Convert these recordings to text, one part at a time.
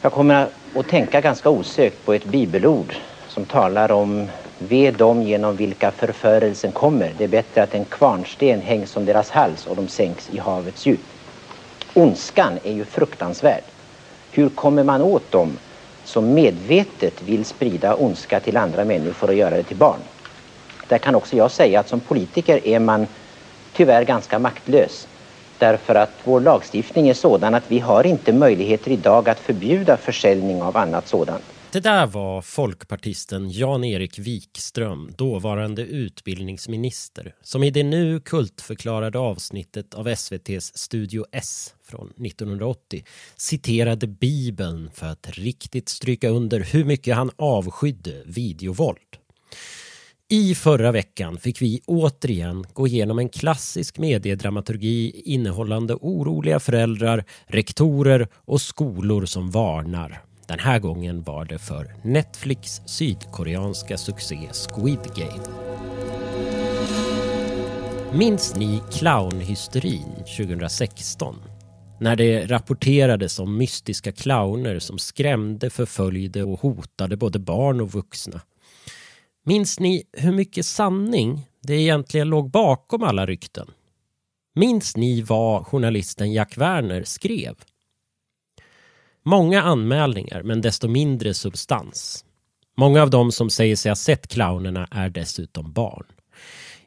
Jag kommer att tänka ganska osökt på ett bibelord som talar om ve dem genom vilka förförelsen kommer. Det är bättre att en kvarnsten hängs om deras hals och de sänks i havets djup. Ondskan är ju fruktansvärd. Hur kommer man åt dem som medvetet vill sprida ondska till andra människor och göra det till barn? Där kan också jag säga att som politiker är man tyvärr ganska maktlös. Därför att vår lagstiftning är sådan att vi har inte möjligheter idag att förbjuda försäljning av annat sådant. Det där var folkpartisten Jan-Erik Wikström, dåvarande utbildningsminister, som i det nu kultförklarade avsnittet av SVTs Studio S från 1980 citerade Bibeln för att riktigt stryka under hur mycket han avskydde videovåld. I förra veckan fick vi återigen gå igenom en klassisk mediedramaturgi innehållande oroliga föräldrar, rektorer och skolor som varnar. Den här gången var det för Netflix sydkoreanska succé Squid Game. Minns ni clownhysterin 2016? När det rapporterades om mystiska clowner som skrämde, förföljde och hotade både barn och vuxna. Minns ni hur mycket sanning det egentligen låg bakom alla rykten? Minns ni vad journalisten Jack Werner skrev? Många anmälningar, men desto mindre substans. Många av dem som säger sig ha sett clownerna är dessutom barn.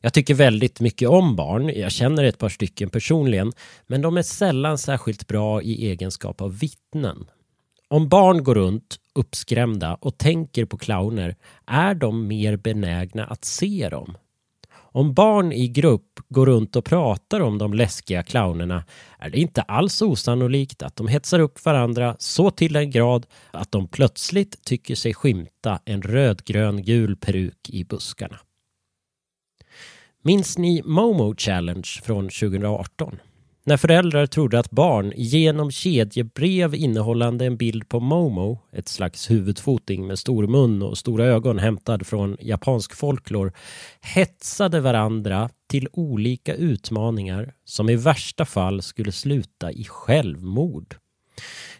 Jag tycker väldigt mycket om barn, jag känner ett par stycken personligen, men de är sällan särskilt bra i egenskap av vittnen. Om barn går runt uppskrämda och tänker på clowner är de mer benägna att se dem. Om barn i grupp går runt och pratar om de läskiga clownerna är det inte alls osannolikt att de hetsar upp varandra så till en grad att de plötsligt tycker sig skymta en rödgrön gul peruk i buskarna. Minns ni Momo Challenge från 2018? När föräldrar trodde att barn genom kedjebrev innehållande en bild på Momo, ett slags huvudfoting med stor mun och stora ögon hämtad från japansk folklor, hetsade varandra till olika utmaningar som i värsta fall skulle sluta i självmord.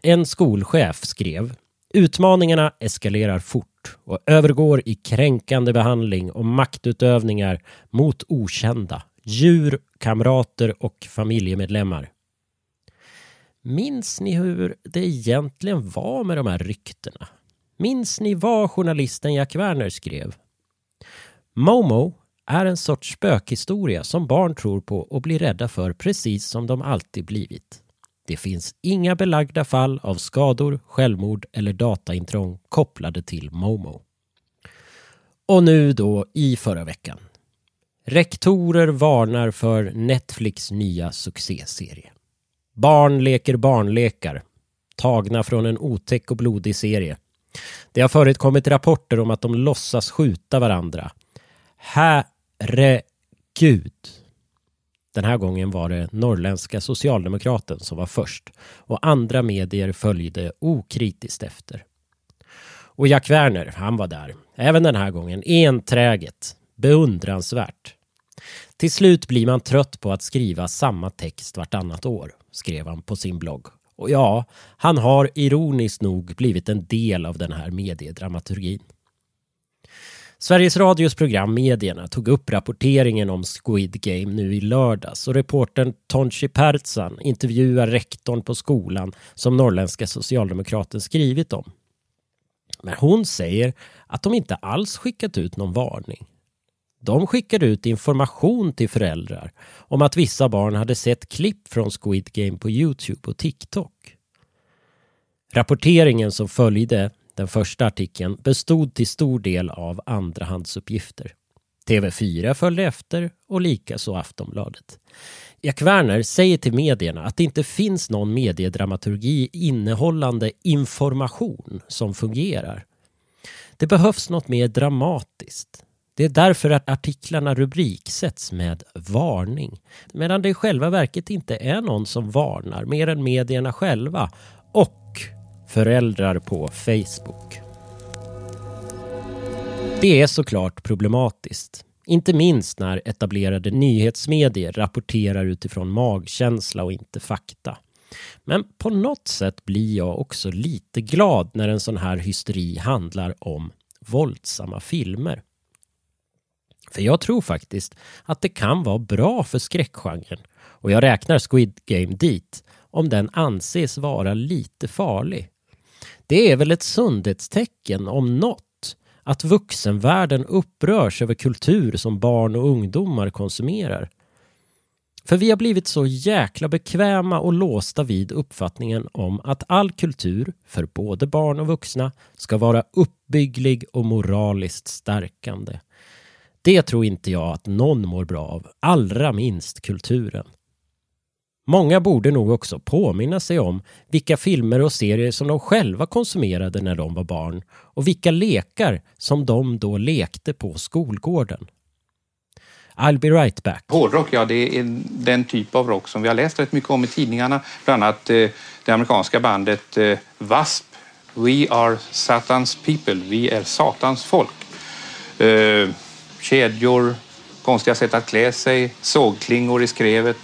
En skolchef skrev Utmaningarna eskalerar fort och övergår i kränkande behandling och maktutövningar mot okända djur, kamrater och familjemedlemmar. Minns ni hur det egentligen var med de här ryktena? Minns ni vad journalisten Jack Werner skrev? Momo är en sorts spökhistoria som barn tror på och blir rädda för precis som de alltid blivit. Det finns inga belagda fall av skador, självmord eller dataintrång kopplade till Momo. Och nu då i förra veckan Rektorer varnar för Netflix nya succéserie. Barn leker barnlekar. Tagna från en otäck och blodig serie. Det har förekommit rapporter om att de låtsas skjuta varandra. Herregud. Den här gången var det norrländska socialdemokraten som var först och andra medier följde okritiskt efter. Och Jack Werner, han var där. Även den här gången enträget, beundransvärt. Till slut blir man trött på att skriva samma text vartannat år, skrev han på sin blogg. Och ja, han har ironiskt nog blivit en del av den här mediedramaturgin. Sveriges Radios program Medierna tog upp rapporteringen om Squid Game nu i lördags och reportern Tonchi Pertsan intervjuar rektorn på skolan som norrländska socialdemokraten skrivit om. Men hon säger att de inte alls skickat ut någon varning. De skickade ut information till föräldrar om att vissa barn hade sett klipp från Squid Game på Youtube och TikTok. Rapporteringen som följde den första artikeln bestod till stor del av andrahandsuppgifter. TV4 följde efter och likaså Aftonbladet. Jack Werner säger till medierna att det inte finns någon mediedramaturgi innehållande information som fungerar. Det behövs något mer dramatiskt. Det är därför att artiklarna rubriksätts med varning. Medan det i själva verket inte är någon som varnar mer än medierna själva och föräldrar på Facebook. Det är såklart problematiskt. Inte minst när etablerade nyhetsmedier rapporterar utifrån magkänsla och inte fakta. Men på något sätt blir jag också lite glad när en sån här hysteri handlar om våldsamma filmer. För jag tror faktiskt att det kan vara bra för skräckgenren och jag räknar Squid Game dit om den anses vara lite farlig. Det är väl ett sundhetstecken om något att vuxenvärlden upprörs över kultur som barn och ungdomar konsumerar. För vi har blivit så jäkla bekväma och låsta vid uppfattningen om att all kultur, för både barn och vuxna, ska vara uppbygglig och moraliskt stärkande. Det tror inte jag att någon mår bra av, allra minst kulturen. Många borde nog också påminna sig om vilka filmer och serier som de själva konsumerade när de var barn och vilka lekar som de då lekte på skolgården. I'll be right back. Hårdrock, ja det är den typ av rock som vi har läst rätt mycket om i tidningarna. Bland annat eh, det amerikanska bandet eh, W.A.S.P. We are Satans people, vi är Satans folk. Eh, kedjor, konstiga sätt att klä sig, sågklingor i skrevet.